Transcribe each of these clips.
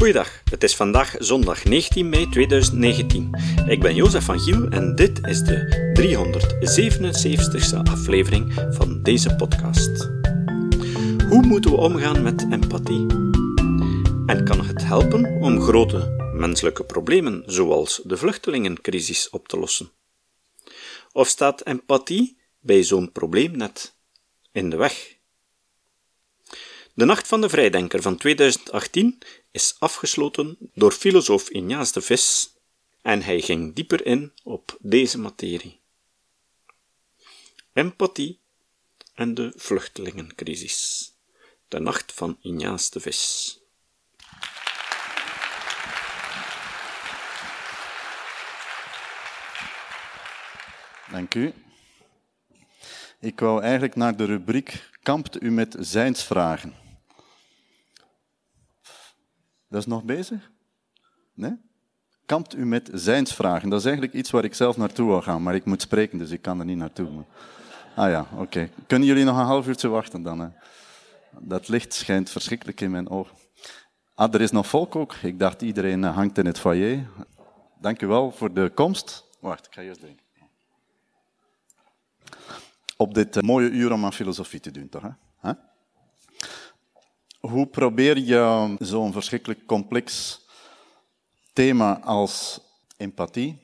Goeiedag, het is vandaag zondag 19 mei 2019. Ik ben Jozef van Giel en dit is de 377ste aflevering van deze podcast. Hoe moeten we omgaan met empathie? En kan het helpen om grote menselijke problemen zoals de vluchtelingencrisis op te lossen? Of staat empathie bij zo'n probleem net in de weg? De Nacht van de Vrijdenker van 2018 is afgesloten door filosoof Ignace de Vis en hij ging dieper in op deze materie. Empathie en de vluchtelingencrisis. De Nacht van Ignace de Vis. Dank u. Ik wou eigenlijk naar de rubriek Kampt u met zijnsvragen? Dat is nog bezig? Nee? Kampt u met zijnsvragen? Dat is eigenlijk iets waar ik zelf naartoe wil gaan, maar ik moet spreken, dus ik kan er niet naartoe. Ah ja, oké. Kunnen jullie nog een half uurtje wachten dan? Hè? Dat licht schijnt verschrikkelijk in mijn ogen. Ah, er is nog volk ook. Ik dacht iedereen eh, hangt in het foyer. Dank u wel voor de komst. Wacht, ik ga eerst drinken. Op dit eh, mooie uur om aan filosofie te doen, toch? Hè? Hoe probeer je zo'n verschrikkelijk complex thema als empathie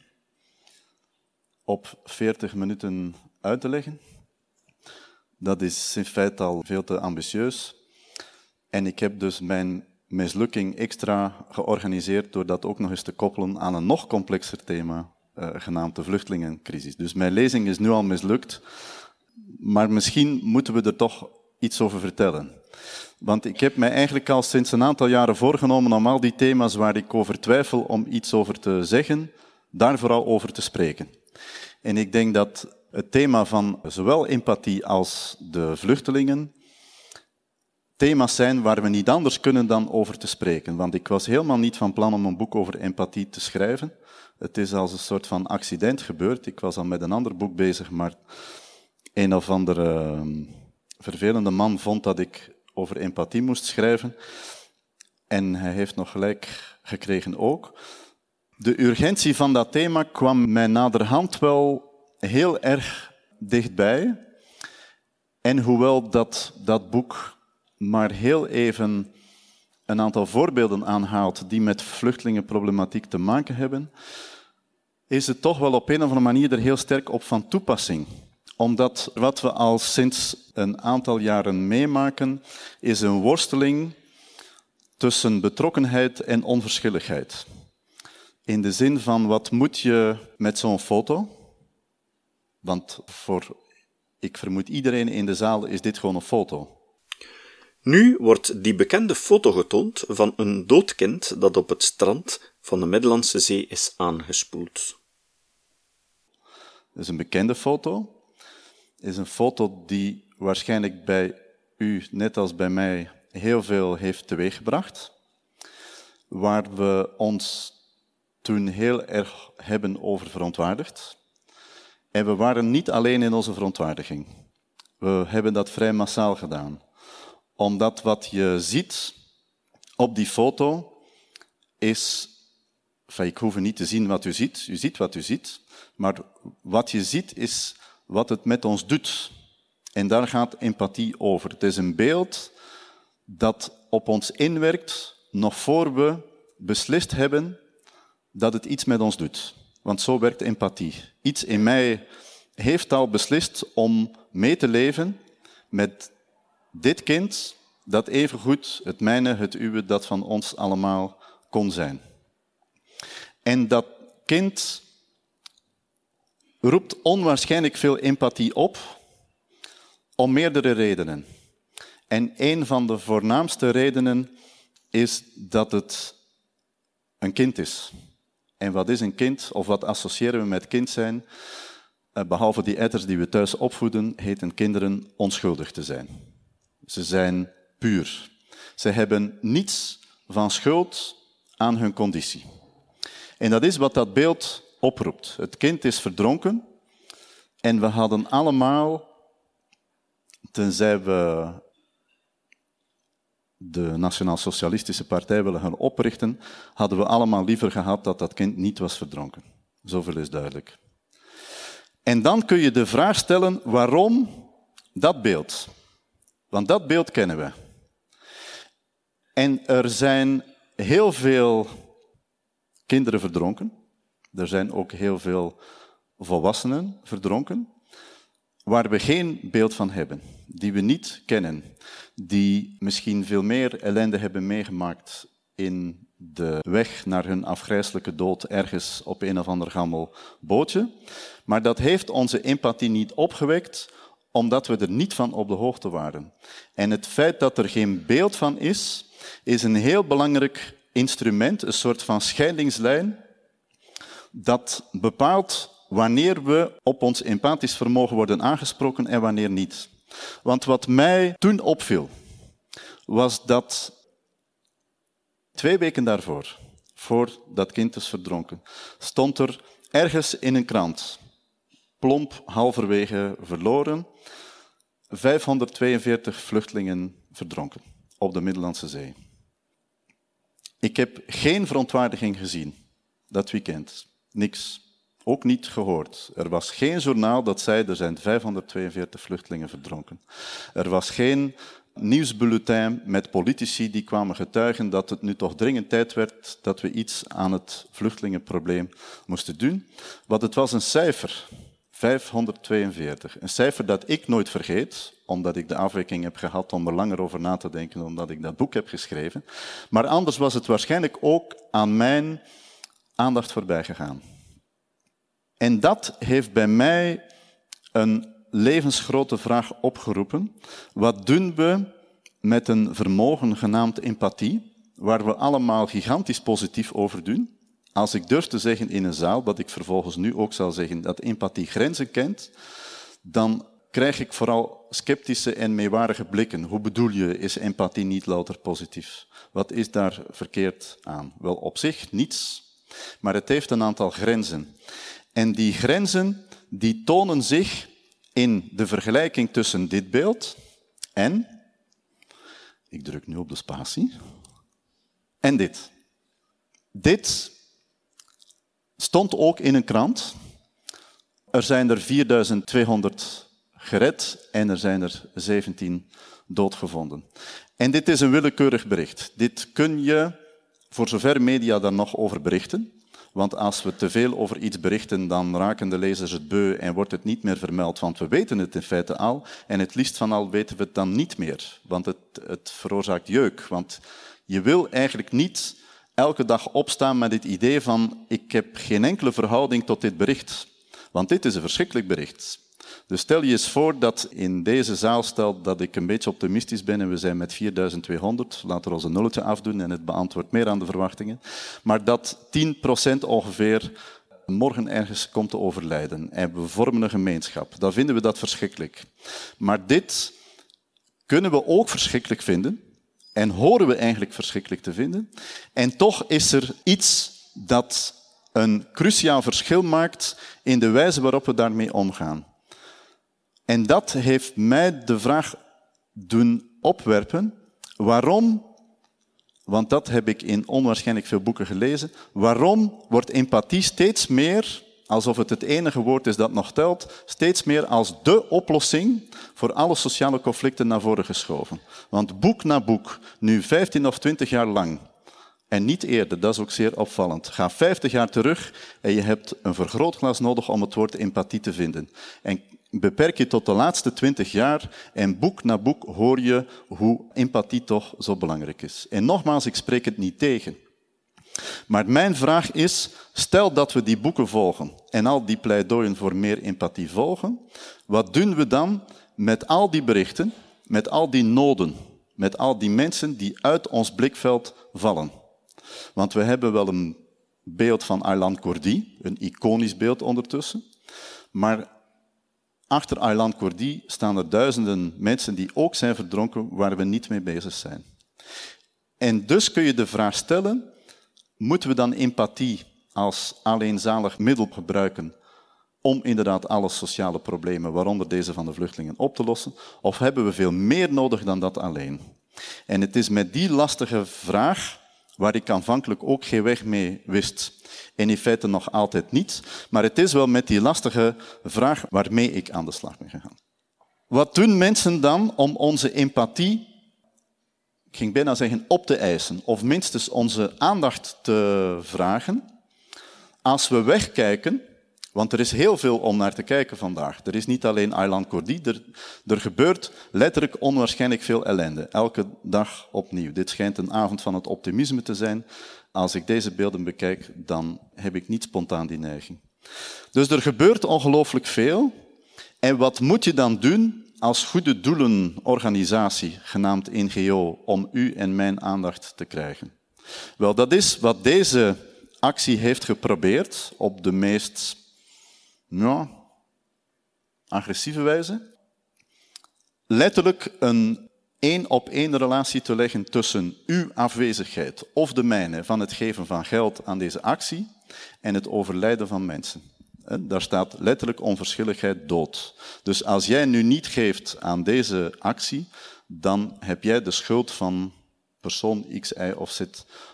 op 40 minuten uit te leggen? Dat is in feite al veel te ambitieus. En ik heb dus mijn mislukking extra georganiseerd door dat ook nog eens te koppelen aan een nog complexer thema, uh, genaamd de vluchtelingencrisis. Dus mijn lezing is nu al mislukt, maar misschien moeten we er toch iets over vertellen. Want ik heb mij eigenlijk al sinds een aantal jaren voorgenomen om al die thema's waar ik over twijfel om iets over te zeggen, daar vooral over te spreken. En ik denk dat het thema van zowel empathie als de vluchtelingen thema's zijn waar we niet anders kunnen dan over te spreken. Want ik was helemaal niet van plan om een boek over empathie te schrijven. Het is als een soort van accident gebeurd. Ik was al met een ander boek bezig, maar een of andere ehm, vervelende man vond dat ik over empathie moest schrijven. En hij heeft nog gelijk gekregen ook. De urgentie van dat thema kwam mij naderhand wel heel erg dichtbij. En hoewel dat, dat boek maar heel even een aantal voorbeelden aanhaalt die met vluchtelingenproblematiek te maken hebben, is het toch wel op een of andere manier er heel sterk op van toepassing omdat wat we al sinds een aantal jaren meemaken, is een worsteling tussen betrokkenheid en onverschilligheid. In de zin van wat moet je met zo'n foto? Want voor, ik vermoed iedereen in de zaal is dit gewoon een foto. Nu wordt die bekende foto getoond van een dood kind dat op het strand van de Middellandse Zee is aangespoeld. Dat is een bekende foto is een foto die waarschijnlijk bij u, net als bij mij, heel veel heeft teweeggebracht. Waar we ons toen heel erg hebben over verontwaardigd. En we waren niet alleen in onze verontwaardiging. We hebben dat vrij massaal gedaan. Omdat wat je ziet op die foto is. Ik hoef niet te zien wat u ziet. U ziet wat u ziet. Maar wat je ziet is wat het met ons doet. En daar gaat empathie over. Het is een beeld dat op ons inwerkt nog voor we beslist hebben dat het iets met ons doet. Want zo werkt empathie. Iets in mij heeft al beslist om mee te leven met dit kind dat evengoed het mijne, het uwe, dat van ons allemaal kon zijn. En dat kind roept onwaarschijnlijk veel empathie op om meerdere redenen. En een van de voornaamste redenen is dat het een kind is. En wat is een kind, of wat associëren we met kind zijn? Eh, behalve die etters die we thuis opvoeden, heten kinderen onschuldig te zijn. Ze zijn puur. Ze hebben niets van schuld aan hun conditie. En dat is wat dat beeld oproept. Het kind is verdronken en we hadden allemaal, tenzij we de Nationaal-Socialistische Partij willen gaan oprichten, hadden we allemaal liever gehad dat dat kind niet was verdronken. Zoveel is duidelijk. En dan kun je de vraag stellen waarom dat beeld. Want dat beeld kennen we. En er zijn heel veel kinderen verdronken. Er zijn ook heel veel volwassenen verdronken. Waar we geen beeld van hebben, die we niet kennen, die misschien veel meer ellende hebben meegemaakt in de weg naar hun afgrijzelijke dood ergens op een of ander gammel bootje. Maar dat heeft onze empathie niet opgewekt, omdat we er niet van op de hoogte waren. En het feit dat er geen beeld van is, is een heel belangrijk instrument, een soort van scheidingslijn, dat bepaalt wanneer we op ons empathisch vermogen worden aangesproken en wanneer niet. Want wat mij toen opviel, was dat twee weken daarvoor, voor dat kind is verdronken, stond er ergens in een krant, plomp halverwege verloren, 542 vluchtelingen verdronken op de Middellandse Zee. Ik heb geen verontwaardiging gezien dat weekend. Niks. Ook niet gehoord. Er was geen journaal dat zei er zijn 542 vluchtelingen verdronken. Er was geen nieuwsbulletin met politici die kwamen getuigen dat het nu toch dringend tijd werd dat we iets aan het vluchtelingenprobleem moesten doen. Want het was een cijfer. 542. Een cijfer dat ik nooit vergeet, omdat ik de afwijking heb gehad om er langer over na te denken, omdat ik dat boek heb geschreven. Maar anders was het waarschijnlijk ook aan mijn aandacht voorbij gegaan. En dat heeft bij mij een levensgrote vraag opgeroepen. Wat doen we met een vermogen genaamd empathie, waar we allemaal gigantisch positief over doen? Als ik durf te zeggen in een zaal, wat ik vervolgens nu ook zal zeggen, dat empathie grenzen kent, dan krijg ik vooral sceptische en meewarige blikken. Hoe bedoel je, is empathie niet louter positief? Wat is daar verkeerd aan? Wel, op zich niets, maar het heeft een aantal grenzen. En die grenzen die tonen zich in de vergelijking tussen dit beeld en, ik druk nu op de spatie, en dit. Dit stond ook in een krant. Er zijn er 4200 gered en er zijn er 17 doodgevonden. En dit is een willekeurig bericht. Dit kun je, voor zover media daar nog over berichten, want als we te veel over iets berichten, dan raken de lezers het beu en wordt het niet meer vermeld. Want we weten het in feite al. En het liefst van al weten we het dan niet meer. Want het, het veroorzaakt jeuk. Want je wil eigenlijk niet elke dag opstaan met het idee van ik heb geen enkele verhouding tot dit bericht. Want dit is een verschrikkelijk bericht. Dus stel je eens voor dat in deze zaal stelt dat ik een beetje optimistisch ben en we zijn met 4200, laten we ons een nulletje afdoen en het beantwoordt meer aan de verwachtingen, maar dat 10% ongeveer morgen ergens komt te overlijden en we vormen een gemeenschap, dan vinden we dat verschrikkelijk. Maar dit kunnen we ook verschrikkelijk vinden en horen we eigenlijk verschrikkelijk te vinden. En toch is er iets dat een cruciaal verschil maakt in de wijze waarop we daarmee omgaan. En dat heeft mij de vraag doen opwerpen, waarom, want dat heb ik in onwaarschijnlijk veel boeken gelezen, waarom wordt empathie steeds meer, alsof het het enige woord is dat nog telt, steeds meer als de oplossing voor alle sociale conflicten naar voren geschoven. Want boek na boek, nu 15 of 20 jaar lang, en niet eerder, dat is ook zeer opvallend. Ga 50 jaar terug en je hebt een vergrootglas nodig om het woord empathie te vinden. En beperk je tot de laatste twintig jaar en boek na boek hoor je hoe empathie toch zo belangrijk is. En nogmaals, ik spreek het niet tegen. Maar mijn vraag is, stel dat we die boeken volgen en al die pleidooien voor meer empathie volgen, wat doen we dan met al die berichten, met al die noden, met al die mensen die uit ons blikveld vallen? Want we hebben wel een beeld van Aylan Kurdi, een iconisch beeld ondertussen, maar Achter Aylan Kurdi staan er duizenden mensen die ook zijn verdronken waar we niet mee bezig zijn. En dus kun je de vraag stellen, moeten we dan empathie als alleenzalig middel gebruiken om inderdaad alle sociale problemen, waaronder deze van de vluchtelingen, op te lossen? Of hebben we veel meer nodig dan dat alleen? En het is met die lastige vraag waar ik aanvankelijk ook geen weg mee wist. En in feite nog altijd niet. Maar het is wel met die lastige vraag waarmee ik aan de slag ben gegaan. Wat doen mensen dan om onze empathie, ik ging bijna zeggen op te eisen, of minstens onze aandacht te vragen, als we wegkijken want er is heel veel om naar te kijken vandaag. Er is niet alleen Aylan Cordy, er, er gebeurt letterlijk onwaarschijnlijk veel ellende. Elke dag opnieuw. Dit schijnt een avond van het optimisme te zijn. Als ik deze beelden bekijk, dan heb ik niet spontaan die neiging. Dus er gebeurt ongelooflijk veel. En wat moet je dan doen als goede doelenorganisatie, genaamd NGO, om u en mijn aandacht te krijgen? Wel, dat is wat deze actie heeft geprobeerd op de meest ja, agressieve wijze. Letterlijk een één op één relatie te leggen tussen uw afwezigheid of de mijne van het geven van geld aan deze actie en het overlijden van mensen. Daar staat letterlijk onverschilligheid dood. Dus als jij nu niet geeft aan deze actie, dan heb jij de schuld van persoon X, Y of Z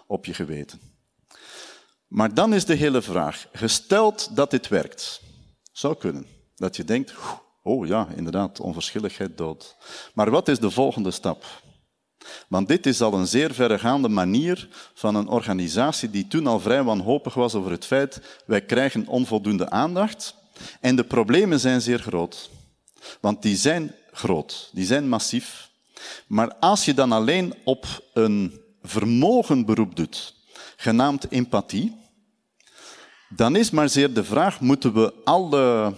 op je geweten. Maar dan is de hele vraag, gesteld dat dit werkt, zou kunnen. Dat je denkt, oh ja, inderdaad, onverschilligheid dood. Maar wat is de volgende stap? Want dit is al een zeer verregaande manier van een organisatie die toen al vrij wanhopig was over het feit, wij krijgen onvoldoende aandacht en de problemen zijn zeer groot. Want die zijn groot, die zijn massief. Maar als je dan alleen op een vermogen beroep doet, genaamd empathie, dan is maar zeer de vraag, moeten we alle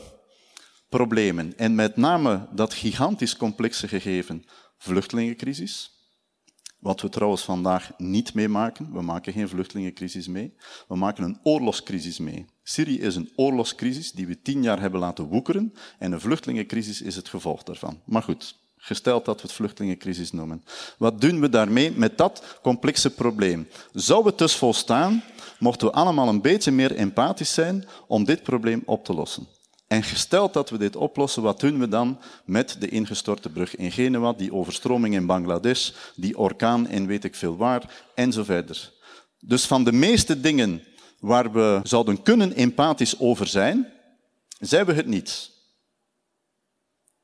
problemen, en met name dat gigantisch complexe gegeven vluchtelingencrisis, wat we trouwens vandaag niet meemaken, we maken geen vluchtelingencrisis mee, we maken een oorlogscrisis mee. Syrië is een oorlogscrisis die we tien jaar hebben laten woekeren en een vluchtelingencrisis is het gevolg daarvan. Maar goed, gesteld dat we het vluchtelingencrisis noemen. Wat doen we daarmee met dat complexe probleem? Zou het dus volstaan mochten we allemaal een beetje meer empathisch zijn om dit probleem op te lossen. En gesteld dat we dit oplossen, wat doen we dan met de ingestorte brug in Genua, die overstroming in Bangladesh, die orkaan in weet ik veel waar, en zo verder. Dus van de meeste dingen waar we zouden kunnen empathisch over zijn, zijn we het niet.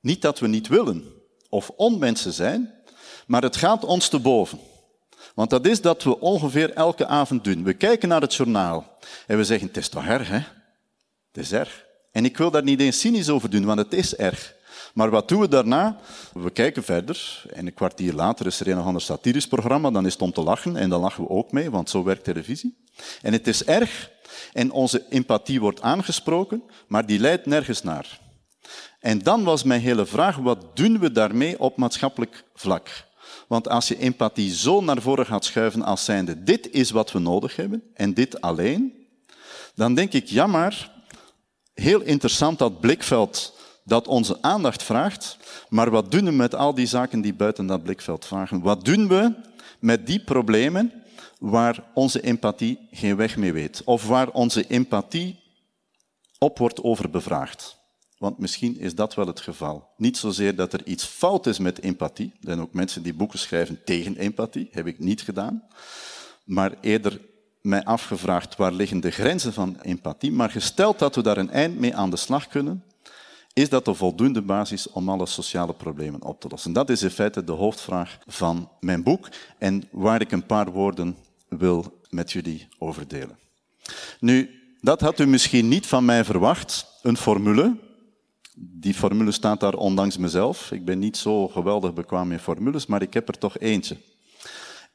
Niet dat we niet willen of onmensen zijn, maar het gaat ons te boven. Want dat is dat we ongeveer elke avond doen. We kijken naar het journaal en we zeggen, het is toch erg, hè? Het is erg. En ik wil daar niet eens cynisch over doen, want het is erg. Maar wat doen we daarna? We kijken verder en een kwartier later is er een of ander satirisch programma, dan is het om te lachen en dan lachen we ook mee, want zo werkt televisie. En het is erg en onze empathie wordt aangesproken, maar die leidt nergens naar. En dan was mijn hele vraag, wat doen we daarmee op maatschappelijk vlak? Want als je empathie zo naar voren gaat schuiven als zijnde, dit is wat we nodig hebben en dit alleen, dan denk ik, ja maar, heel interessant dat blikveld dat onze aandacht vraagt, maar wat doen we met al die zaken die buiten dat blikveld vragen? Wat doen we met die problemen waar onze empathie geen weg mee weet? Of waar onze empathie op wordt overbevraagd? Want misschien is dat wel het geval. Niet zozeer dat er iets fout is met empathie. Er zijn ook mensen die boeken schrijven tegen empathie. Heb ik niet gedaan. Maar eerder mij afgevraagd waar liggen de grenzen van empathie. Maar gesteld dat we daar een eind mee aan de slag kunnen, is dat de voldoende basis om alle sociale problemen op te lossen. Dat is in feite de hoofdvraag van mijn boek en waar ik een paar woorden wil met jullie over delen. Nu, dat had u misschien niet van mij verwacht, een formule, die formule staat daar ondanks mezelf. Ik ben niet zo geweldig bekwaam in formules, maar ik heb er toch eentje.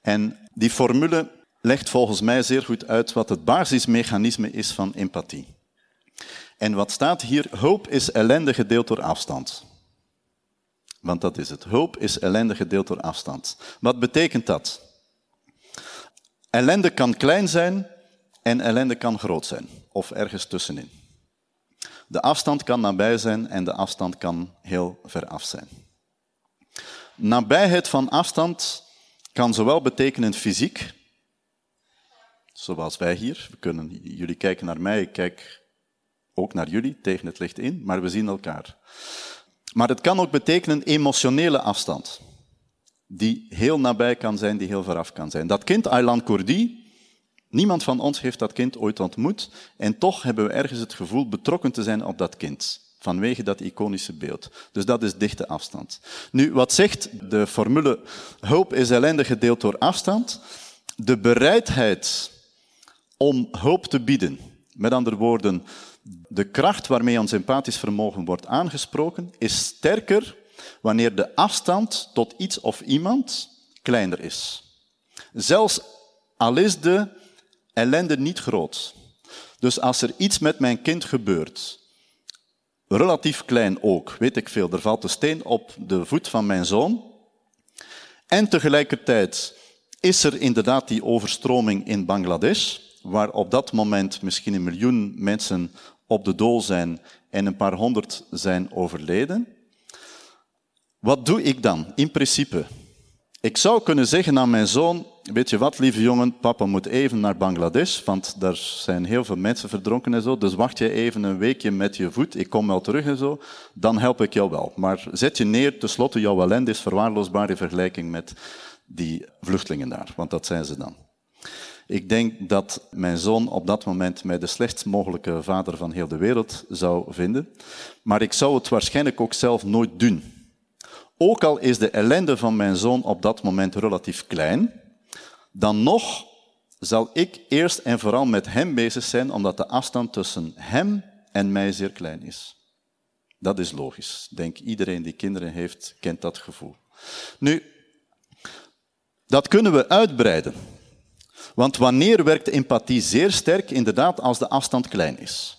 En die formule legt volgens mij zeer goed uit wat het basismechanisme is van empathie. En wat staat hier? Hulp is ellende gedeeld door afstand. Want dat is het. Hulp is ellende gedeeld door afstand. Wat betekent dat? Ellende kan klein zijn en ellende kan groot zijn, of ergens tussenin. De afstand kan nabij zijn en de afstand kan heel ver af zijn. Nabijheid van afstand kan zowel betekenen fysiek, zoals wij hier. We kunnen, jullie kijken naar mij, ik kijk ook naar jullie tegen het licht in, maar we zien elkaar. Maar het kan ook betekenen emotionele afstand. die heel nabij kan zijn, die heel veraf kan zijn. Dat kind, Aylan Kurdi, niemand van ons heeft dat kind ooit ontmoet en toch hebben we ergens het gevoel betrokken te zijn op dat kind. Vanwege dat iconische beeld. Dus dat is dichte afstand. Nu, wat zegt de formule hulp is ellende gedeeld door afstand? De bereidheid om hulp te bieden, met andere woorden, de kracht waarmee ons empathisch vermogen wordt aangesproken, is sterker wanneer de afstand tot iets of iemand kleiner is. Zelfs al is de ellende niet groot. Dus als er iets met mijn kind gebeurt, relatief klein ook, weet ik veel, er valt een steen op de voet van mijn zoon, en tegelijkertijd is er inderdaad die overstroming in Bangladesh, waar op dat moment misschien een miljoen mensen op de dool zijn en een paar honderd zijn overleden. Wat doe ik dan in principe? Ik zou kunnen zeggen aan mijn zoon, weet je wat, lieve jongen, papa moet even naar Bangladesh, want daar zijn heel veel mensen verdronken en zo, dus wacht je even een weekje met je voet, ik kom wel terug en zo, dan help ik jou wel. Maar zet je neer, tenslotte, jouw ellende is verwaarloosbaar in vergelijking met die vluchtelingen daar, want dat zijn ze dan. Ik denk dat mijn zoon op dat moment mij de slechtst mogelijke vader van heel de wereld zou vinden, maar ik zou het waarschijnlijk ook zelf nooit doen. Ook al is de ellende van mijn zoon op dat moment relatief klein, dan nog zal ik eerst en vooral met hem bezig zijn, omdat de afstand tussen hem en mij zeer klein is. Dat is logisch. Denk iedereen die kinderen heeft, kent dat gevoel. Nu, dat kunnen we uitbreiden. Want wanneer werkt empathie zeer sterk? Inderdaad, als de afstand klein is.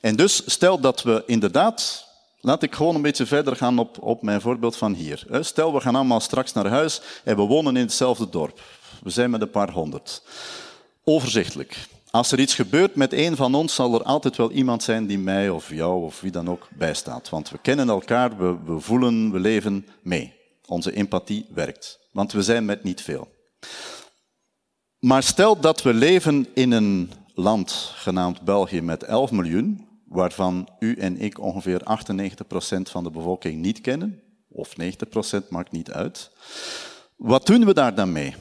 En dus stel dat we inderdaad Laat ik gewoon een beetje verder gaan op, op mijn voorbeeld van hier. Stel, we gaan allemaal straks naar huis en we wonen in hetzelfde dorp. We zijn met een paar honderd. Overzichtelijk. Als er iets gebeurt met een van ons, zal er altijd wel iemand zijn die mij of jou of wie dan ook bijstaat. Want we kennen elkaar, we, we voelen, we leven mee. Onze empathie werkt. Want we zijn met niet veel. Maar stel dat we leven in een land genaamd België met 11 miljoen, waarvan u en ik ongeveer 98% van de bevolking niet kennen, of 90% maakt niet uit. Wat doen we daar dan mee?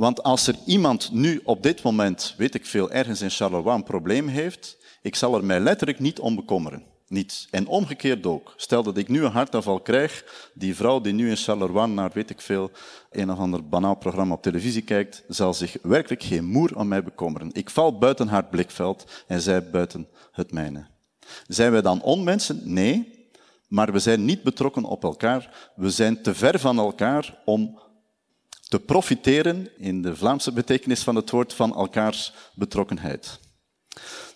Want als er iemand nu op dit moment, weet ik veel, ergens in Charleroi een probleem heeft, ik zal er mij letterlijk niet om bekommeren. Niet. En omgekeerd ook. Stel dat ik nu een hartaanval krijg, die vrouw die nu in Charleroi naar, weet ik veel, een of ander banaal programma op televisie kijkt, zal zich werkelijk geen moer om mij bekommeren. Ik val buiten haar blikveld en zij buiten het mijne. Zijn wij dan onmensen? Nee. Maar we zijn niet betrokken op elkaar. We zijn te ver van elkaar om te profiteren, in de Vlaamse betekenis van het woord, van elkaars betrokkenheid.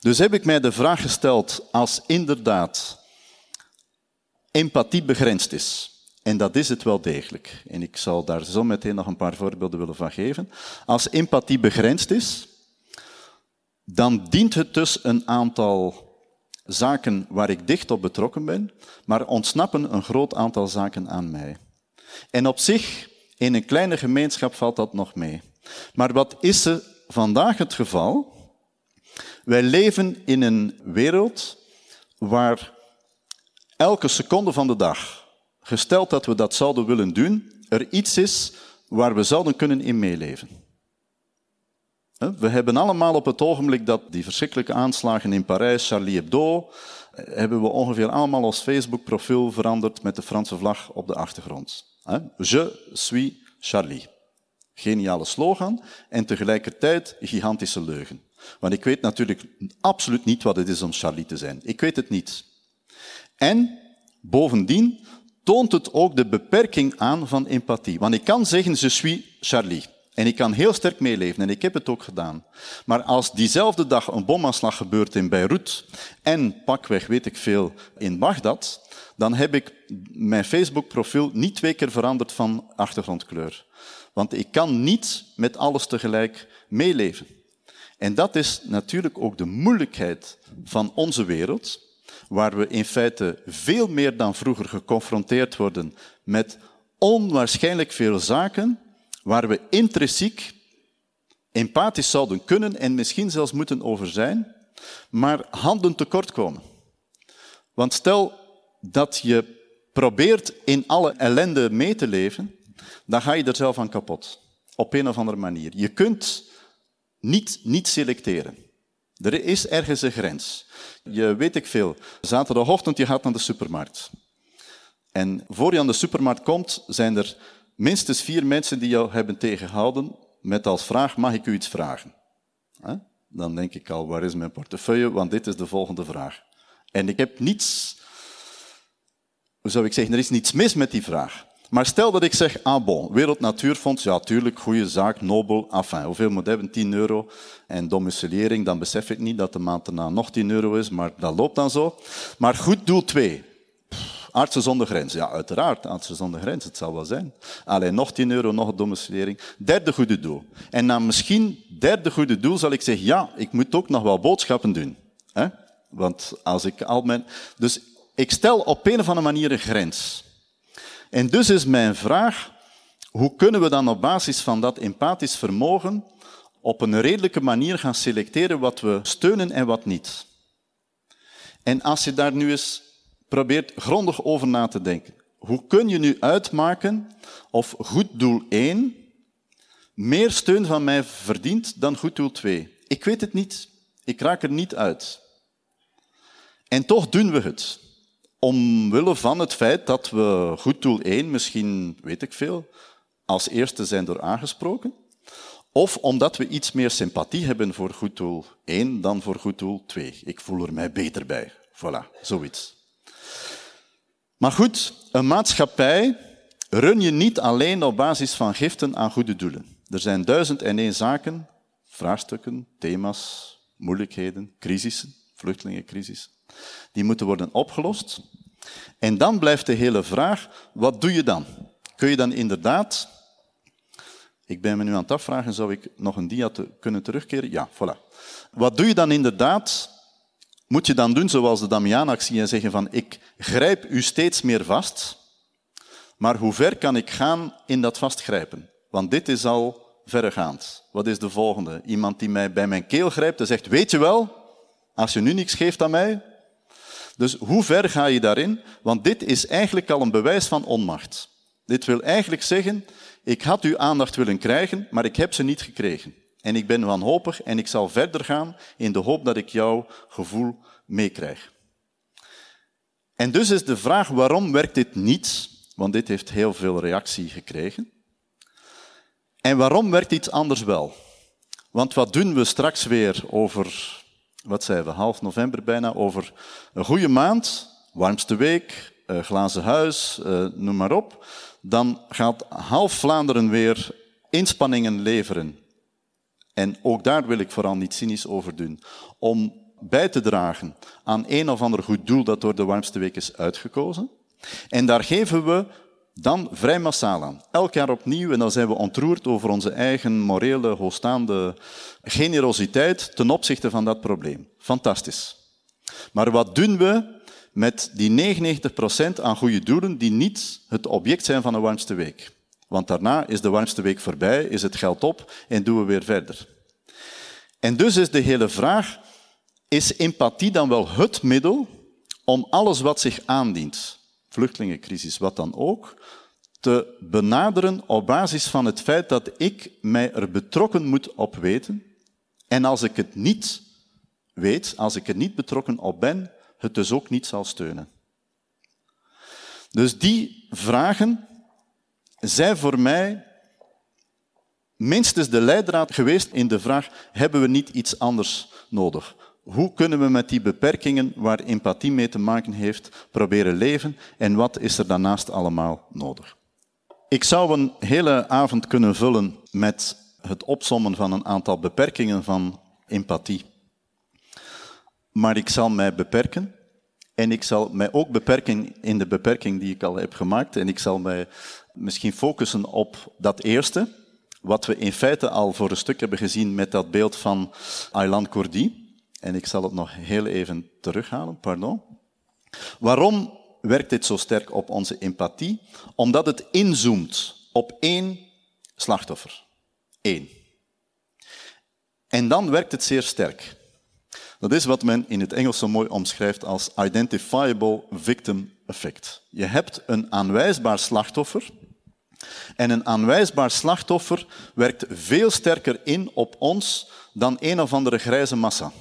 Dus heb ik mij de vraag gesteld, als inderdaad empathie begrensd is, en dat is het wel degelijk, en ik zal daar zo meteen nog een paar voorbeelden willen van geven, als empathie begrensd is, dan dient het dus een aantal zaken waar ik dicht op betrokken ben, maar ontsnappen een groot aantal zaken aan mij. En op zich, in een kleine gemeenschap valt dat nog mee. Maar wat is er vandaag het geval? Wij leven in een wereld waar elke seconde van de dag, gesteld dat we dat zouden willen doen, er iets is waar we zouden kunnen in meeleven. We hebben allemaal op het ogenblik dat die verschrikkelijke aanslagen in Parijs, Charlie Hebdo, hebben we ongeveer allemaal ons Facebook-profiel veranderd met de Franse vlag op de achtergrond. Je suis Charlie. Geniale slogan en tegelijkertijd gigantische leugen. Want ik weet natuurlijk absoluut niet wat het is om Charlie te zijn. Ik weet het niet. En bovendien toont het ook de beperking aan van empathie. Want ik kan zeggen, je suis Charlie. En ik kan heel sterk meeleven en ik heb het ook gedaan. Maar als diezelfde dag een bomaanslag gebeurt in Beirut en pakweg weet ik veel in Bagdad, dan heb ik mijn Facebook-profiel niet twee keer veranderd van achtergrondkleur. Want ik kan niet met alles tegelijk meeleven. En dat is natuurlijk ook de moeilijkheid van onze wereld, waar we in feite veel meer dan vroeger geconfronteerd worden met onwaarschijnlijk veel zaken waar we intrinsiek empathisch zouden kunnen en misschien zelfs moeten over zijn, maar handen tekort komen. Want stel dat je probeert in alle ellende mee te leven, dan ga je er zelf aan kapot. Op een of andere manier. Je kunt niet, niet selecteren. Er is ergens een grens. Je weet ik veel. Zaterdagochtend, je gaat naar de supermarkt. En voor je aan de supermarkt komt, zijn er minstens vier mensen die jou hebben tegengehouden met als vraag, mag ik u iets vragen? Dan denk ik al, waar is mijn portefeuille? Want dit is de volgende vraag. En ik heb niets, hoe zou ik zeggen, er is niets mis met die vraag. Maar stel dat ik zeg, ah bon, Wereld Natuurfonds, ja tuurlijk, goede zaak, nobel, enfin, hoeveel moet hebben? 10 euro. En domiciliering, dan besef ik niet dat de maand daarna nog 10 euro is, maar dat loopt dan zo. Maar goed doel 2. Artsen zonder grens. Ja, uiteraard, artsen zonder grens, het zal wel zijn. Alleen nog 10 euro, nog een domiciliering. Derde goede doel. En na misschien derde goede doel zal ik zeggen, ja, ik moet ook nog wel boodschappen doen. hè? Want als ik al mijn... Dus ik stel op een of andere manier een grens. En dus is mijn vraag, hoe kunnen we dan op basis van dat empathisch vermogen op een redelijke manier gaan selecteren wat we steunen en wat niet? En als je daar nu eens probeert grondig over na te denken, hoe kun je nu uitmaken of goed doel 1 meer steun van mij verdient dan goed doel 2? Ik weet het niet. Ik raak er niet uit. En toch doen we het omwille van het feit dat we goed doel 1 misschien, weet ik veel, als eerste zijn door aangesproken. Of omdat we iets meer sympathie hebben voor goed doel 1 dan voor goed doel 2. Ik voel er mij beter bij. Voilà, zoiets. Maar goed, een maatschappij run je niet alleen op basis van giften aan goede doelen. Er zijn duizend en één zaken, vraagstukken, thema's, moeilijkheden, crisissen, vluchtelingencrisis. Die moeten worden opgelost. En dan blijft de hele vraag, wat doe je dan? Kun je dan inderdaad... Ik ben me nu aan het afvragen, zou ik nog een dia te kunnen terugkeren? Ja, voilà. Wat doe je dan inderdaad? Moet je dan doen zoals de Damian-actie en zeggen van ik grijp u steeds meer vast, maar hoe ver kan ik gaan in dat vastgrijpen? Want dit is al verregaand. Wat is de volgende? Iemand die mij bij mijn keel grijpt en zegt, weet je wel, als je nu niks geeft aan mij, dus hoe ver ga je daarin? Want dit is eigenlijk al een bewijs van onmacht. Dit wil eigenlijk zeggen, ik had uw aandacht willen krijgen, maar ik heb ze niet gekregen. En ik ben wanhopig en ik zal verder gaan in de hoop dat ik jouw gevoel meekrijg. En dus is de vraag, waarom werkt dit niet? Want dit heeft heel veel reactie gekregen. En waarom werkt iets anders wel? Want wat doen we straks weer over wat zeiden we, half november bijna, over een goede maand, warmste week, glazen huis, uh, noem maar op, dan gaat half Vlaanderen weer inspanningen leveren. En ook daar wil ik vooral niet cynisch over doen. Om bij te dragen aan een of ander goed doel dat door de warmste week is uitgekozen. En daar geven we dan vrij massaal aan. Elk jaar opnieuw, en dan zijn we ontroerd over onze eigen morele, hoogstaande generositeit ten opzichte van dat probleem. Fantastisch. Maar wat doen we met die 99% aan goede doelen die niet het object zijn van een warmste week? Want daarna is de warmste week voorbij, is het geld op en doen we weer verder. En dus is de hele vraag, is empathie dan wel het middel om alles wat zich aandient, vluchtelingencrisis, wat dan ook, te benaderen op basis van het feit dat ik mij er betrokken moet op weten. En als ik het niet weet, als ik er niet betrokken op ben, het dus ook niet zal steunen. Dus die vragen zijn voor mij minstens de leidraad geweest in de vraag, hebben we niet iets anders nodig? Hoe kunnen we met die beperkingen waar empathie mee te maken heeft proberen leven en wat is er daarnaast allemaal nodig? Ik zou een hele avond kunnen vullen met het opsommen van een aantal beperkingen van empathie. Maar ik zal mij beperken en ik zal mij ook beperken in de beperking die ik al heb gemaakt en ik zal mij misschien focussen op dat eerste, wat we in feite al voor een stuk hebben gezien met dat beeld van Aylan Kurdi. En ik zal het nog heel even terughalen, pardon. Waarom werkt dit zo sterk op onze empathie? Omdat het inzoomt op één slachtoffer. Eén. En dan werkt het zeer sterk. Dat is wat men in het Engels zo mooi omschrijft als identifiable victim effect. Je hebt een aanwijsbaar slachtoffer En een aanwijsbaar slachtoffer werkt veel sterker in op ons dan een of andere grijze massa.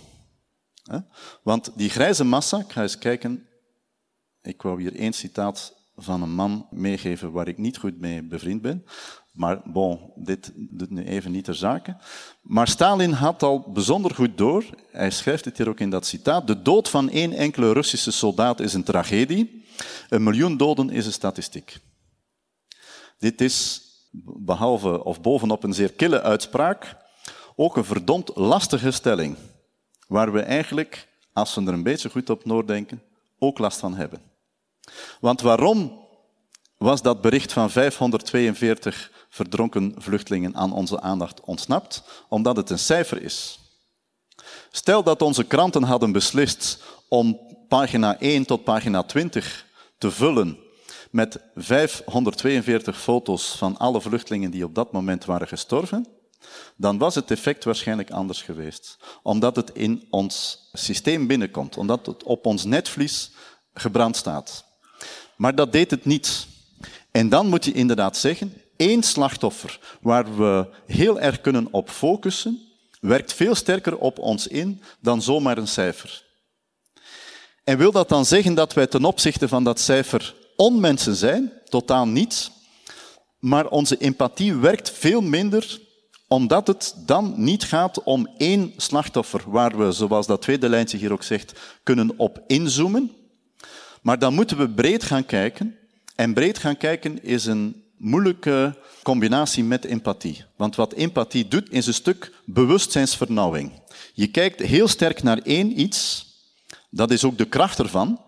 Want die grijze massa, ik ga eens kijken, ik wou hier één citaat van een man meegeven waar ik niet goed mee bevriend ben. Maar bon, dit doet nu even niet ter zake. Maar Stalin had al bijzonder goed door, hij schrijft het hier ook in dat citaat, de dood van één enkele Russische soldaat is een tragedie, een miljoen doden is een statistiek. Dit is, behalve of bovenop een zeer kille uitspraak, ook een verdomd lastige stelling, waar we eigenlijk, als we er een beetje goed op noordenken, ook last van hebben. Want waarom was dat bericht van 542 verdronken vluchtelingen aan onze aandacht ontsnapt? Omdat het een cijfer is. Stel dat onze kranten hadden beslist om pagina 1 tot pagina 20 te vullen met 542 foto's van alle vluchtelingen die op dat moment waren gestorven, dan was het effect waarschijnlijk anders geweest. Omdat het in ons systeem binnenkomt, omdat het op ons netvlies gebrand staat. Maar dat deed het niet. En dan moet je inderdaad zeggen, één slachtoffer waar we heel erg kunnen op focussen, werkt veel sterker op ons in dan zomaar een cijfer. En wil dat dan zeggen dat wij ten opzichte van dat cijfer onmensen zijn? Totaal niet. Maar onze empathie werkt veel minder omdat het dan niet gaat om één slachtoffer, waar we, zoals dat tweede lijntje hier ook zegt, kunnen op inzoomen. Maar dan moeten we breed gaan kijken. En breed gaan kijken is een moeilijke combinatie met empathie. Want wat empathie doet, is een stuk bewustzijnsvernauwing. Je kijkt heel sterk naar één iets. Dat is ook de kracht ervan.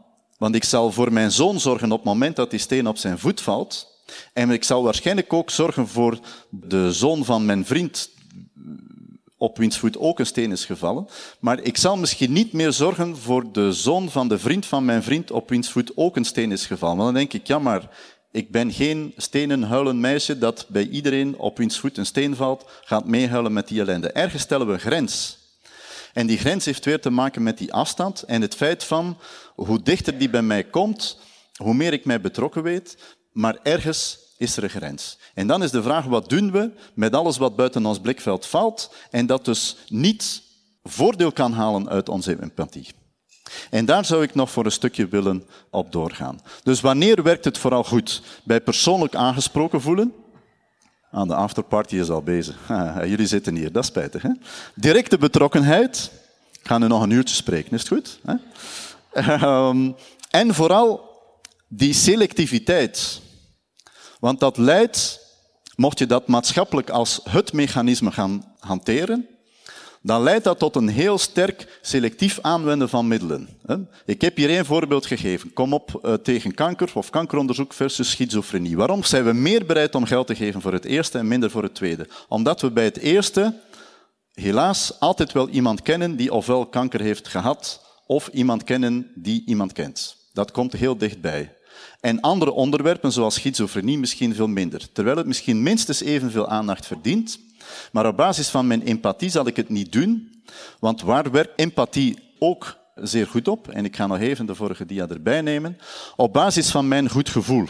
Want ik zal voor mijn zoon zorgen op het moment dat die steen op zijn voet valt. En ik zal waarschijnlijk ook zorgen voor de zoon van mijn vriend, op wiens voet ook een steen is gevallen. Maar ik zal misschien niet meer zorgen voor de zoon van de vriend van mijn vriend, op wiens voet ook een steen is gevallen. Want dan denk ik, ja, maar ik ben geen stenen huilend meisje dat bij iedereen op wiens voet een steen valt, gaat meehuilen met die ellende. Ergens stellen we een grens. En die grens heeft weer te maken met die afstand en het feit van hoe dichter die bij mij komt, hoe meer ik mij betrokken weet, maar ergens is er een grens. En dan is de vraag, wat doen we met alles wat buiten ons blikveld valt en dat dus niet voordeel kan halen uit onze empathie. En daar zou ik nog voor een stukje willen op doorgaan. Dus wanneer werkt het vooral goed? Bij persoonlijk aangesproken voelen? Aan de afterparty is al bezig. Jullie zitten hier, dat is spijtig. Hè? Directe betrokkenheid. Ik ga nu nog een uurtje spreken, is het goed? Hè? Ehm, en vooral die selectiviteit. Want dat leidt, mocht je dat maatschappelijk als het mechanisme gaan hanteren, dan leidt dat tot een heel sterk selectief aanwenden van middelen. Ik heb hier één voorbeeld gegeven. Kom op eh, tegen kanker of kankeronderzoek versus schizofrenie. Waarom zijn we meer bereid om geld te geven voor het eerste en minder voor het tweede? Omdat we bij het eerste helaas altijd wel iemand kennen die ofwel kanker heeft gehad of iemand kennen die iemand kent. Dat komt heel dichtbij. En andere onderwerpen, zoals schizofrenie, misschien veel minder. Terwijl het misschien minstens evenveel aandacht verdient. Maar op basis van mijn empathie zal ik het niet doen. Want waar werkt empathie ook zeer goed op? En ik ga nog even de vorige dia erbij nemen. Op basis van mijn goed gevoel.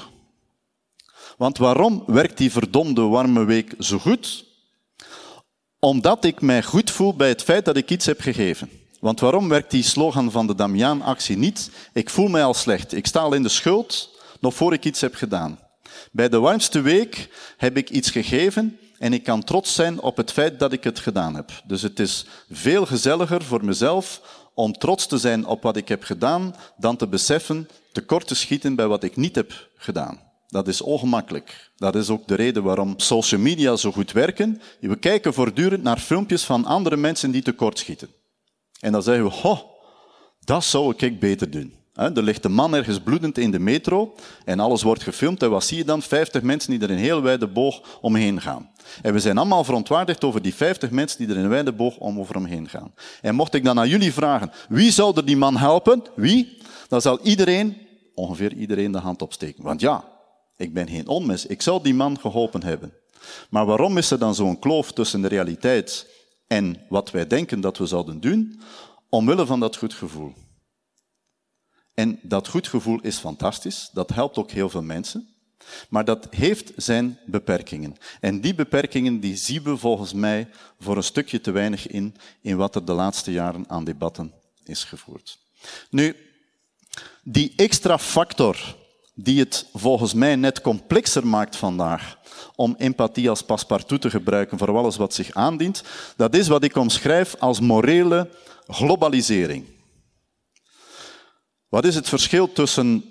Want waarom werkt die verdomde warme week zo goed? Omdat ik mij goed voel bij het feit dat ik iets heb gegeven. Want waarom werkt die slogan van de Damiaan-actie niet? Ik voel mij al slecht. Ik sta al in de schuld nog voor ik iets heb gedaan. Bij de warmste week heb ik iets gegeven en ik kan trots zijn op het feit dat ik het gedaan heb. Dus het is veel gezelliger voor mezelf om trots te zijn op wat ik heb gedaan, dan te beseffen tekort te schieten bij wat ik niet heb gedaan. Dat is ongemakkelijk. Dat is ook de reden waarom social media zo goed werken. We kijken voortdurend naar filmpjes van andere mensen die tekort schieten. En dan zeggen we, ho, dat zou ik beter doen. Er ligt een man ergens bloedend in de metro en alles wordt gefilmd. En wat zie je dan? 50 mensen die er in heel wijde boog omheen gaan. En we zijn allemaal verontwaardigd over die 50 mensen die er in een wijde boog om over hem heen gaan. En mocht ik dan aan jullie vragen, wie zou er die man helpen? Wie? Dan zal iedereen, ongeveer iedereen, de hand opsteken. Want ja, ik ben geen onmens. Ik zou die man geholpen hebben. Maar waarom is er dan zo'n kloof tussen de realiteit en wat wij denken dat we zouden doen? Omwille van dat goed gevoel. En dat goed gevoel is fantastisch. Dat helpt ook heel veel mensen. Maar dat heeft zijn beperkingen. En die beperkingen die zien we volgens mij voor een stukje te weinig in, in wat er de laatste jaren aan debatten is gevoerd. Nu, die extra factor die het volgens mij net complexer maakt vandaag om empathie als paspartout te gebruiken voor alles wat zich aandient, dat is wat ik omschrijf als morele globalisering. Wat is het verschil tussen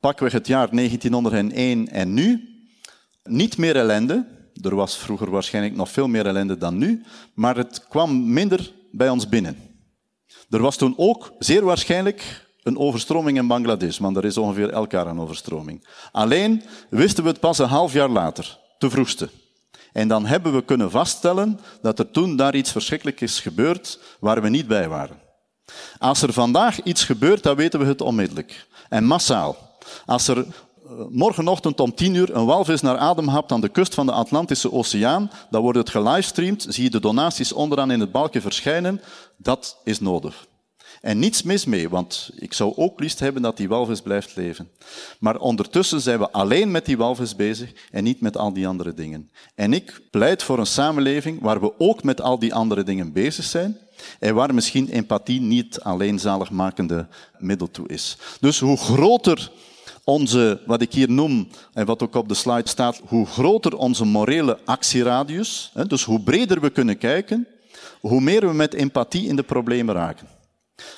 pakweg het jaar 1901 en nu? Niet meer ellende. Er was vroeger waarschijnlijk nog veel meer ellende dan nu, maar het kwam minder bij ons binnen. Er was toen ook zeer waarschijnlijk een overstroming in Bangladesh, want er is ongeveer elk jaar een overstroming. Alleen wisten we het pas een half jaar later, te vroegste. En dan hebben we kunnen vaststellen dat er toen daar iets verschrikkelijks is gebeurd waar we niet bij waren. Als er vandaag iets gebeurt, dan weten we het onmiddellijk. En massaal. Als er eh, morgenochtend om tien uur een walvis naar adem hapt aan de kust van de Atlantische Oceaan, dan wordt het gelivestreamd, zie je de donaties onderaan in het balkje verschijnen. Dat is nodig. En niets mis mee, want ik zou ook liefst hebben dat die walvis blijft leven. Maar ondertussen zijn we alleen met die walvis bezig en niet met al die andere dingen. En ik pleit voor een samenleving waar we ook met al die andere dingen bezig zijn en waar misschien empathie niet alleen zaligmakende middel toe is. Dus hoe groter onze, wat ik hier noem, en wat ook op de slide staat, hoe groter onze morele actieradius, dus hoe breder we kunnen kijken, hoe meer we met empathie in de problemen raken.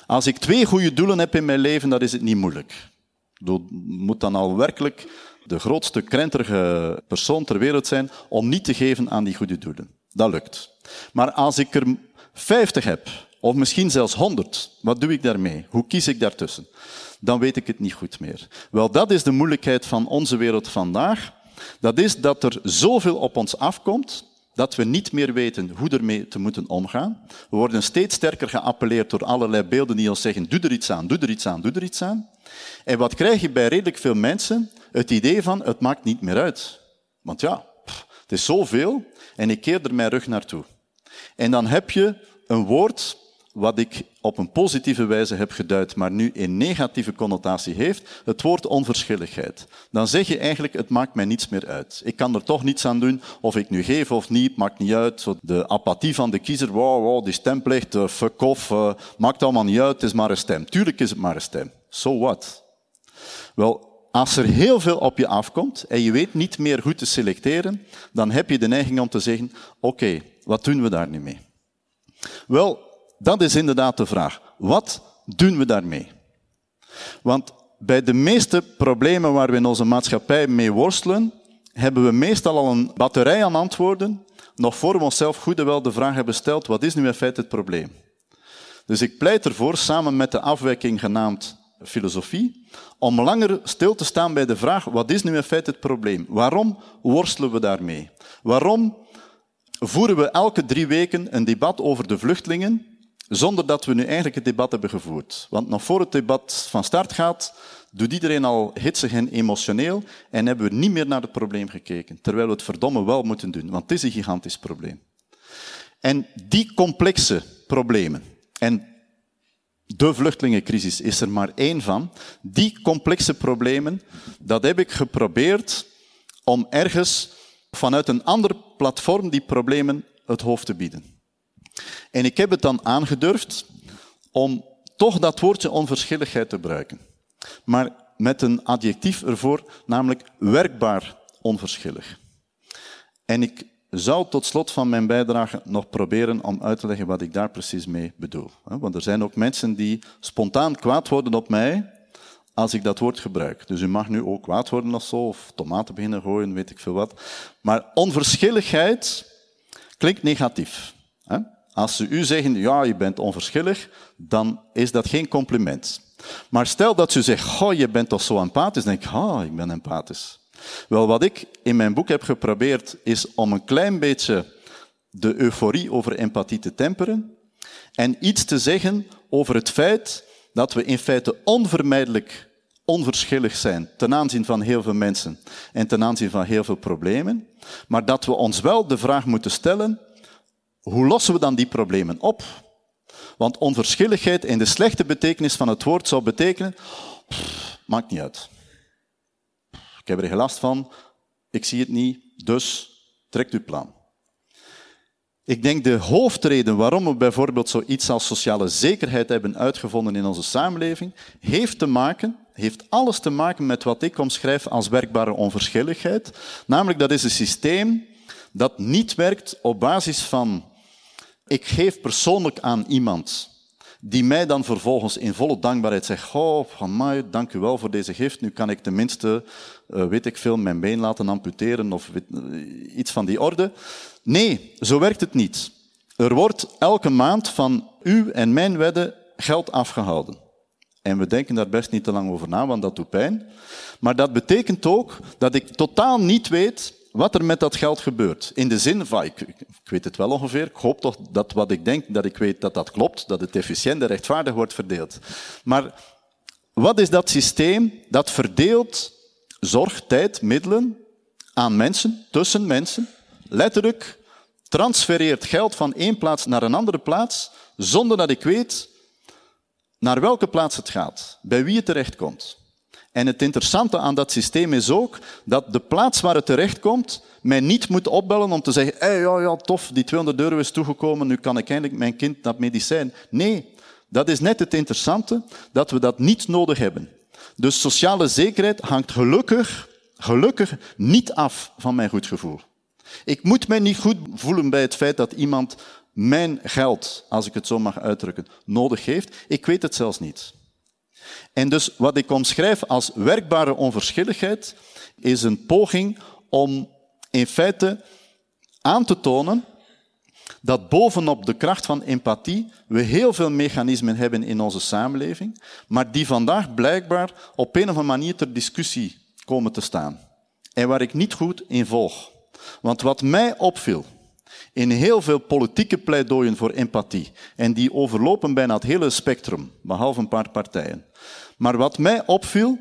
Als ik twee goede doelen heb in mijn leven, dan is het niet moeilijk. Ik moet dan al werkelijk de grootste krenterige persoon ter wereld zijn om niet te geven aan die goede doelen. Dat lukt. Maar als ik er 50 heb, of misschien zelfs 100, wat doe ik daarmee? Hoe kies ik daartussen? Dan weet ik het niet goed meer. Wel, dat is de moeilijkheid van onze wereld vandaag. Dat is dat er zoveel op ons afkomt dat we niet meer weten hoe ermee te moeten omgaan. We worden steeds sterker geappelleerd door allerlei beelden die ons zeggen, doe er iets aan, doe er iets aan, doe er iets aan. En wat krijg je bij redelijk veel mensen? Het idee van, het maakt niet meer uit. Want ja, het is zoveel en ik keer er mijn rug naartoe. En dan heb je een woord wat ik op een positieve wijze heb geduid, maar nu een negatieve connotatie heeft, het woord onverschilligheid. Dan zeg je eigenlijk, het maakt mij niets meer uit. Ik kan er toch niets aan doen, of ik nu geef of niet, maakt niet uit. De apathie van de kiezer, wow, wow die stemplicht, uh, fuck off, uh, maakt allemaal niet uit, het is maar een stem. Tuurlijk is het maar een stem. So what? Wel, als er heel veel op je afkomt en je weet niet meer goed te selecteren, dan heb je de neiging om te zeggen, oké, wat doen we daar nu mee? Wel, dat is inderdaad de vraag. Wat doen we daarmee? Want bij de meeste problemen waar we in onze maatschappij mee worstelen, hebben we meestal al een batterij aan antwoorden, nog voor we onszelf goed en wel de vraag hebben gesteld, wat is nu in feite het probleem? Dus ik pleit ervoor, samen met de afwijking genaamd filosofie, om langer stil te staan bij de vraag, wat is nu in feite het probleem? Waarom worstelen we daarmee? Waarom voeren we elke drie weken een debat over de vluchtelingen, zonder dat we nu eigenlijk het debat hebben gevoerd. Want nog voor het debat van start gaat, doet iedereen al hitsig en emotioneel en hebben we niet meer naar het probleem gekeken. Terwijl we het verdomme wel moeten doen, want het is een gigantisch probleem. En die complexe problemen, en de vluchtelingencrisis is er maar één van, die complexe problemen, dat heb ik geprobeerd om ergens vanuit een ander platform die problemen het hoofd te bieden. En ik heb het dan aangedurfd om toch dat woordje onverschilligheid te gebruiken. Maar met een adjectief ervoor, namelijk werkbaar onverschillig. En ik zou tot slot van mijn bijdrage nog proberen om uit te leggen wat ik daar precies mee bedoel. Want er zijn ook mensen die spontaan kwaad worden op mij als ik dat woord gebruik. Dus u mag nu ook kwaad worden of zo, of tomaten beginnen gooien, weet ik veel wat. Maar onverschilligheid klinkt negatief. Als ze u zeggen, ja, je bent onverschillig, dan is dat geen compliment. Maar stel dat ze zegt, goh, je bent toch zo empathisch, dan denk ik, ah, ik ben empathisch. Wel, wat ik in mijn boek heb geprobeerd, is om een klein beetje de euforie over empathie te temperen en iets te zeggen over het feit dat we in feite onvermijdelijk onverschillig zijn ten aanzien van heel veel mensen en ten aanzien van heel veel problemen, maar dat we ons wel de vraag moeten stellen, hoe lossen we dan die problemen op? Want onverschilligheid in de slechte betekenis van het woord zou betekenen, maakt niet uit. Ik heb er geen last van, ik zie het niet, dus trekt uw plan. Ik denk de hoofdreden waarom we bijvoorbeeld zoiets als sociale zekerheid hebben uitgevonden in onze samenleving, heeft te maken, heeft alles te maken met wat ik omschrijf als werkbare onverschilligheid. Namelijk dat is een systeem dat niet werkt op basis van ik geef persoonlijk aan iemand die mij dan vervolgens in volle dankbaarheid zegt, oh, van mij, dank u wel voor deze gift, nu kan ik tenminste, uh, weet ik veel, mijn been laten amputeren of uh, iets van die orde. Nee, zo werkt het niet. Er wordt elke maand van u en mijn wedden geld afgehouden. En we denken daar best niet te lang over na, want dat doet pijn. Maar dat betekent ook dat ik totaal niet weet wat er met dat geld gebeurt. In de zin van, ik, ik, weet het wel ongeveer, ik hoop toch dat wat ik denk, dat ik weet dat dat klopt, dat het efficiënt en rechtvaardig wordt verdeeld. Maar wat is dat systeem dat verdeelt zorg, tijd, middelen aan mensen, tussen mensen, letterlijk transfereert geld van één plaats naar een andere plaats, zonder dat ik weet naar welke plaats het gaat, bij wie het terechtkomt. En het interessante aan dat systeem is ook dat de plaats waar het terechtkomt mij niet moet opbellen om te zeggen, hey, ja, ja, tof, die 200 euro is toegekomen, nu kan ik eindelijk mijn kind naar medicijn. Nee, dat is net het interessante, dat we dat niet nodig hebben. Dus sociale zekerheid hangt gelukkig, gelukkig niet af van mijn goed gevoel. Ik moet mij niet goed voelen bij het feit dat iemand mijn geld, als ik het zo mag uitdrukken, nodig heeft. Ik weet het zelfs niet. En dus wat ik omschrijf als werkbare onverschilligheid is een poging om in feite aan te tonen dat bovenop de kracht van empathie we heel veel mechanismen hebben in onze samenleving, maar die vandaag blijkbaar op een of andere manier ter discussie komen te staan. En waar ik niet goed in volg. Want wat mij opviel in heel veel politieke pleidooien voor empathie, en die overlopen bijna het hele spectrum, behalve een paar partijen, maar wat mij opviel,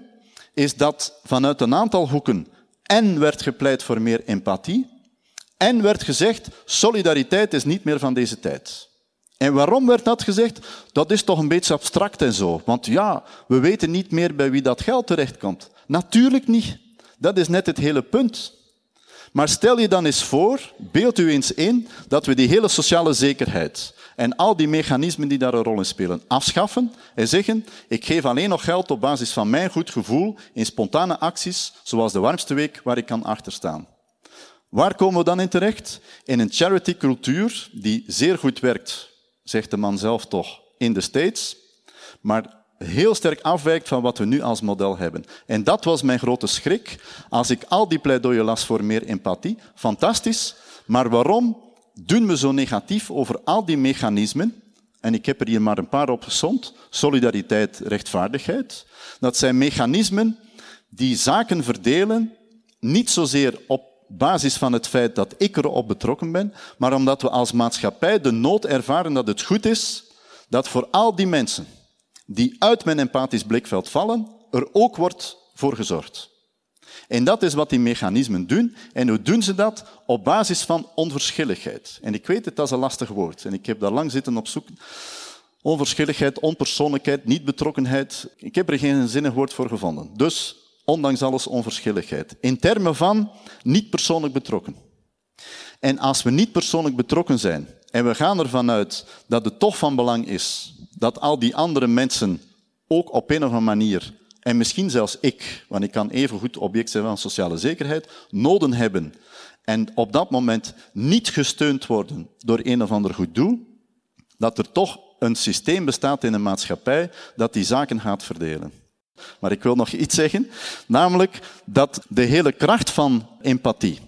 is dat vanuit een aantal hoeken en werd gepleit voor meer empathie, en werd gezegd, solidariteit is niet meer van deze tijd. En waarom werd dat gezegd? Dat is toch een beetje abstract en zo. Want ja, we weten niet meer bij wie dat geld terechtkomt. Natuurlijk niet. Dat is net het hele punt. Maar stel je dan eens voor, beeld u eens in, dat we die hele sociale zekerheid en al die mechanismen die daar een rol in spelen afschaffen en zeggen, ik geef alleen nog geld op basis van mijn goed gevoel in spontane acties, zoals de warmste week waar ik kan achterstaan. Waar komen we dan in terecht? In een charity-cultuur die zeer goed werkt, zegt de man zelf toch, in de States, maar heel sterk afwijkt van wat we nu als model hebben. En dat was mijn grote schrik als ik al die pleidooien las voor meer empathie. Fantastisch, maar waarom doen we zo negatief over al die mechanismen? En ik heb er hier maar een paar op gezond. Solidariteit, rechtvaardigheid. Dat zijn mechanismen die zaken verdelen, niet zozeer op basis van het feit dat ik erop betrokken ben, maar omdat we als maatschappij de nood ervaren dat het goed is dat voor al die mensen die uit mijn empathisch blikveld vallen, er ook wordt voor gezorgd. En dat is wat die mechanismen doen. En hoe doen ze dat? Op basis van onverschilligheid. En ik weet het, dat is een lastig woord. En ik heb daar lang zitten op zoek. Onverschilligheid, onpersoonlijkheid, niet-betrokkenheid. Ik heb er geen zinnig woord voor gevonden. Dus, ondanks alles, onverschilligheid. In termen van niet persoonlijk betrokken. En als we niet persoonlijk betrokken zijn en we gaan ervan uit dat het toch van belang is dat al die andere mensen ook op een of andere manier, en misschien zelfs ik, want ik kan even goed object zijn van sociale zekerheid, noden hebben en op dat moment niet gesteund worden door een of ander goed doel, dat er toch een systeem bestaat in een maatschappij dat die zaken gaat verdelen. Maar ik wil nog iets zeggen, namelijk dat de hele kracht van empathie,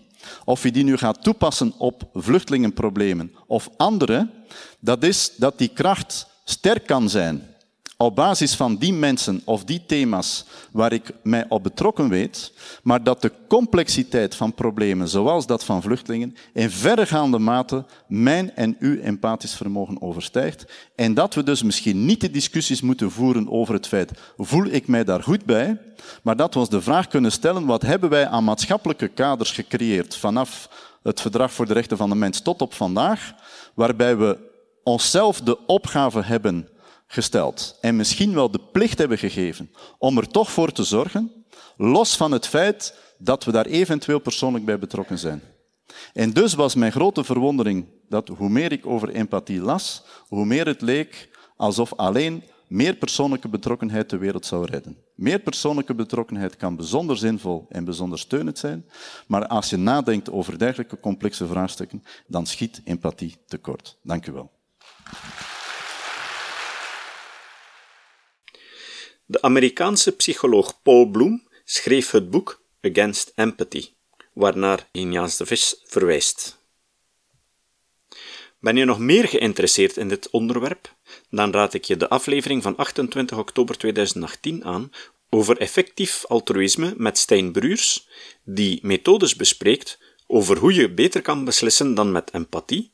of je die nu gaat toepassen op vluchtelingenproblemen of andere, dat is dat die kracht sterk kan zijn op basis van die mensen of die thema's waar ik mij op betrokken weet, maar dat de complexiteit van problemen, zoals dat van vluchtelingen, in verregaande mate mijn en uw empathisch vermogen overstijgt. En dat we dus misschien niet de discussies moeten voeren over het feit, voel ik mij daar goed bij, maar dat we ons de vraag kunnen stellen, wat hebben wij aan maatschappelijke kaders gecreëerd vanaf het Verdrag voor de Rechten van de Mens tot op vandaag, waarbij we onszelf de opgave hebben gesteld en misschien wel de plicht hebben gegeven om er toch voor te zorgen, los van het feit dat we daar eventueel persoonlijk bij betrokken zijn. En dus was mijn grote verwondering dat hoe meer ik over empathie las, hoe meer het leek alsof alleen meer persoonlijke betrokkenheid de wereld zou redden. Meer persoonlijke betrokkenheid kan bijzonder zinvol en bijzonder steunend zijn, maar als je nadenkt over dergelijke complexe vraagstukken, dan schiet empathie tekort. Dank u wel. De Amerikaanse psycholoog Paul Bloom schreef het boek Against Empathy, waarnaar Ignaz de Vis verwijst. Ben je nog meer geïnteresseerd in dit onderwerp? Dan raad ik je de aflevering van 28 oktober 2018 aan over effectief altruïsme met Stijn Bruurs, die methodes bespreekt over hoe je beter kan beslissen dan met empathie,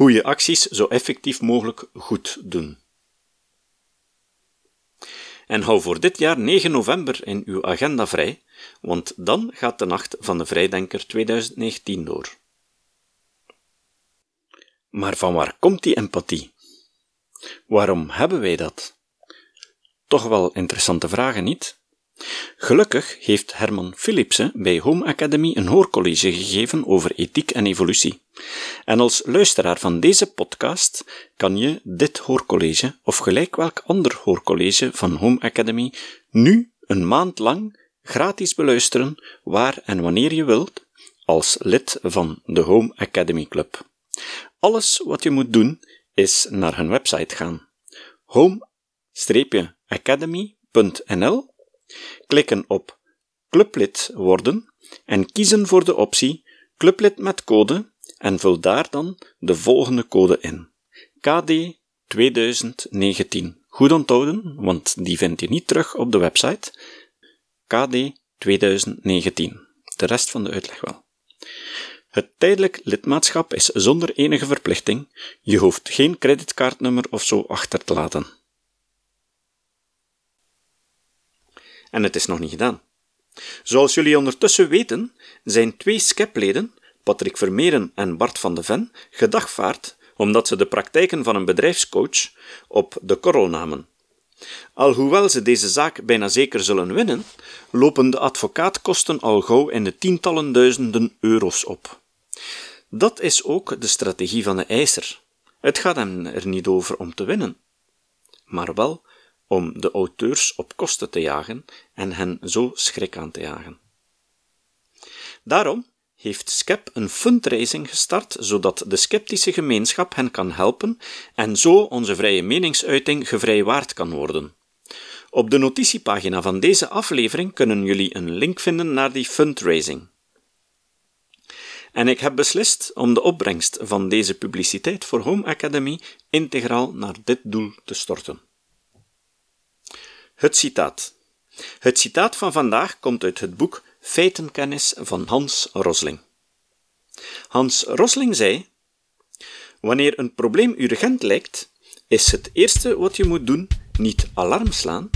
hoe je acties zo effectief mogelijk goed doen. En hou voor dit jaar 9 november in uw agenda vrij, want dan gaat de Nacht van de Vrijdenker 2019 door. Maar van waar komt die empathie? Waarom hebben wij dat? Toch wel interessante vragen, niet? Gelukkig heeft Herman Philipsen bij Home Academy een hoorcollege gegeven over ethiek en evolutie. En als luisteraar van deze podcast kan je dit hoorcollege, of gelijk welk ander hoorcollege van Home Academy, nu een maand lang gratis beluisteren, waar en wanneer je wilt, als lid van de Home Academy Club. Alles wat je moet doen, is naar hun website gaan. home-academy.nl Klikken op clublid worden en kiezen voor de optie clublid met code en vul daar dan de volgende code in. KD 2019. Goed onthouden, want die vind je niet terug op de website. KD 2019. De rest van de uitleg wel. Het tijdelijk lidmaatschap is zonder enige verplichting. Je hoeft geen creditcardnummer of zo achter te laten. En het is nog niet gedaan. Zoals jullie ondertussen weten, zijn twee SCEP-leden, Patrick Vermeeren en Bart van de Ven, gedagvaard omdat ze de praktijken van een bedrijfscoach op de korrel namen. Alhoewel ze deze zaak bijna zeker zullen winnen, lopen de advocaatkosten al gauw in de tientallen duizenden euro's op. Dat is ook de strategie van de eiser. Het gaat hem er niet over om te winnen, maar wel om de auteurs op kosten te jagen en hen zo schrik aan te jagen. Daarom heeft SCEP een fundraising gestart, zodat de sceptische gemeenschap hen kan helpen en zo onze vrije meningsuiting gevrijwaard kan worden. Op de notitiepagina van deze aflevering kunnen jullie een link vinden naar die fundraising. En ik heb beslist om de opbrengst van deze publiciteit voor Home Academy integraal naar dit doel te storten. Het citaat. Het citaat van vandaag komt uit het boek Feitenkennis van Hans Rosling. Hans Rosling zei: Wanneer een probleem urgent lijkt, is het eerste wat je moet doen niet alarm slaan,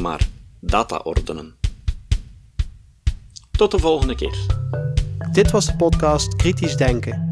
maar data ordenen. Tot de volgende keer. Dit was de podcast Kritisch Denken.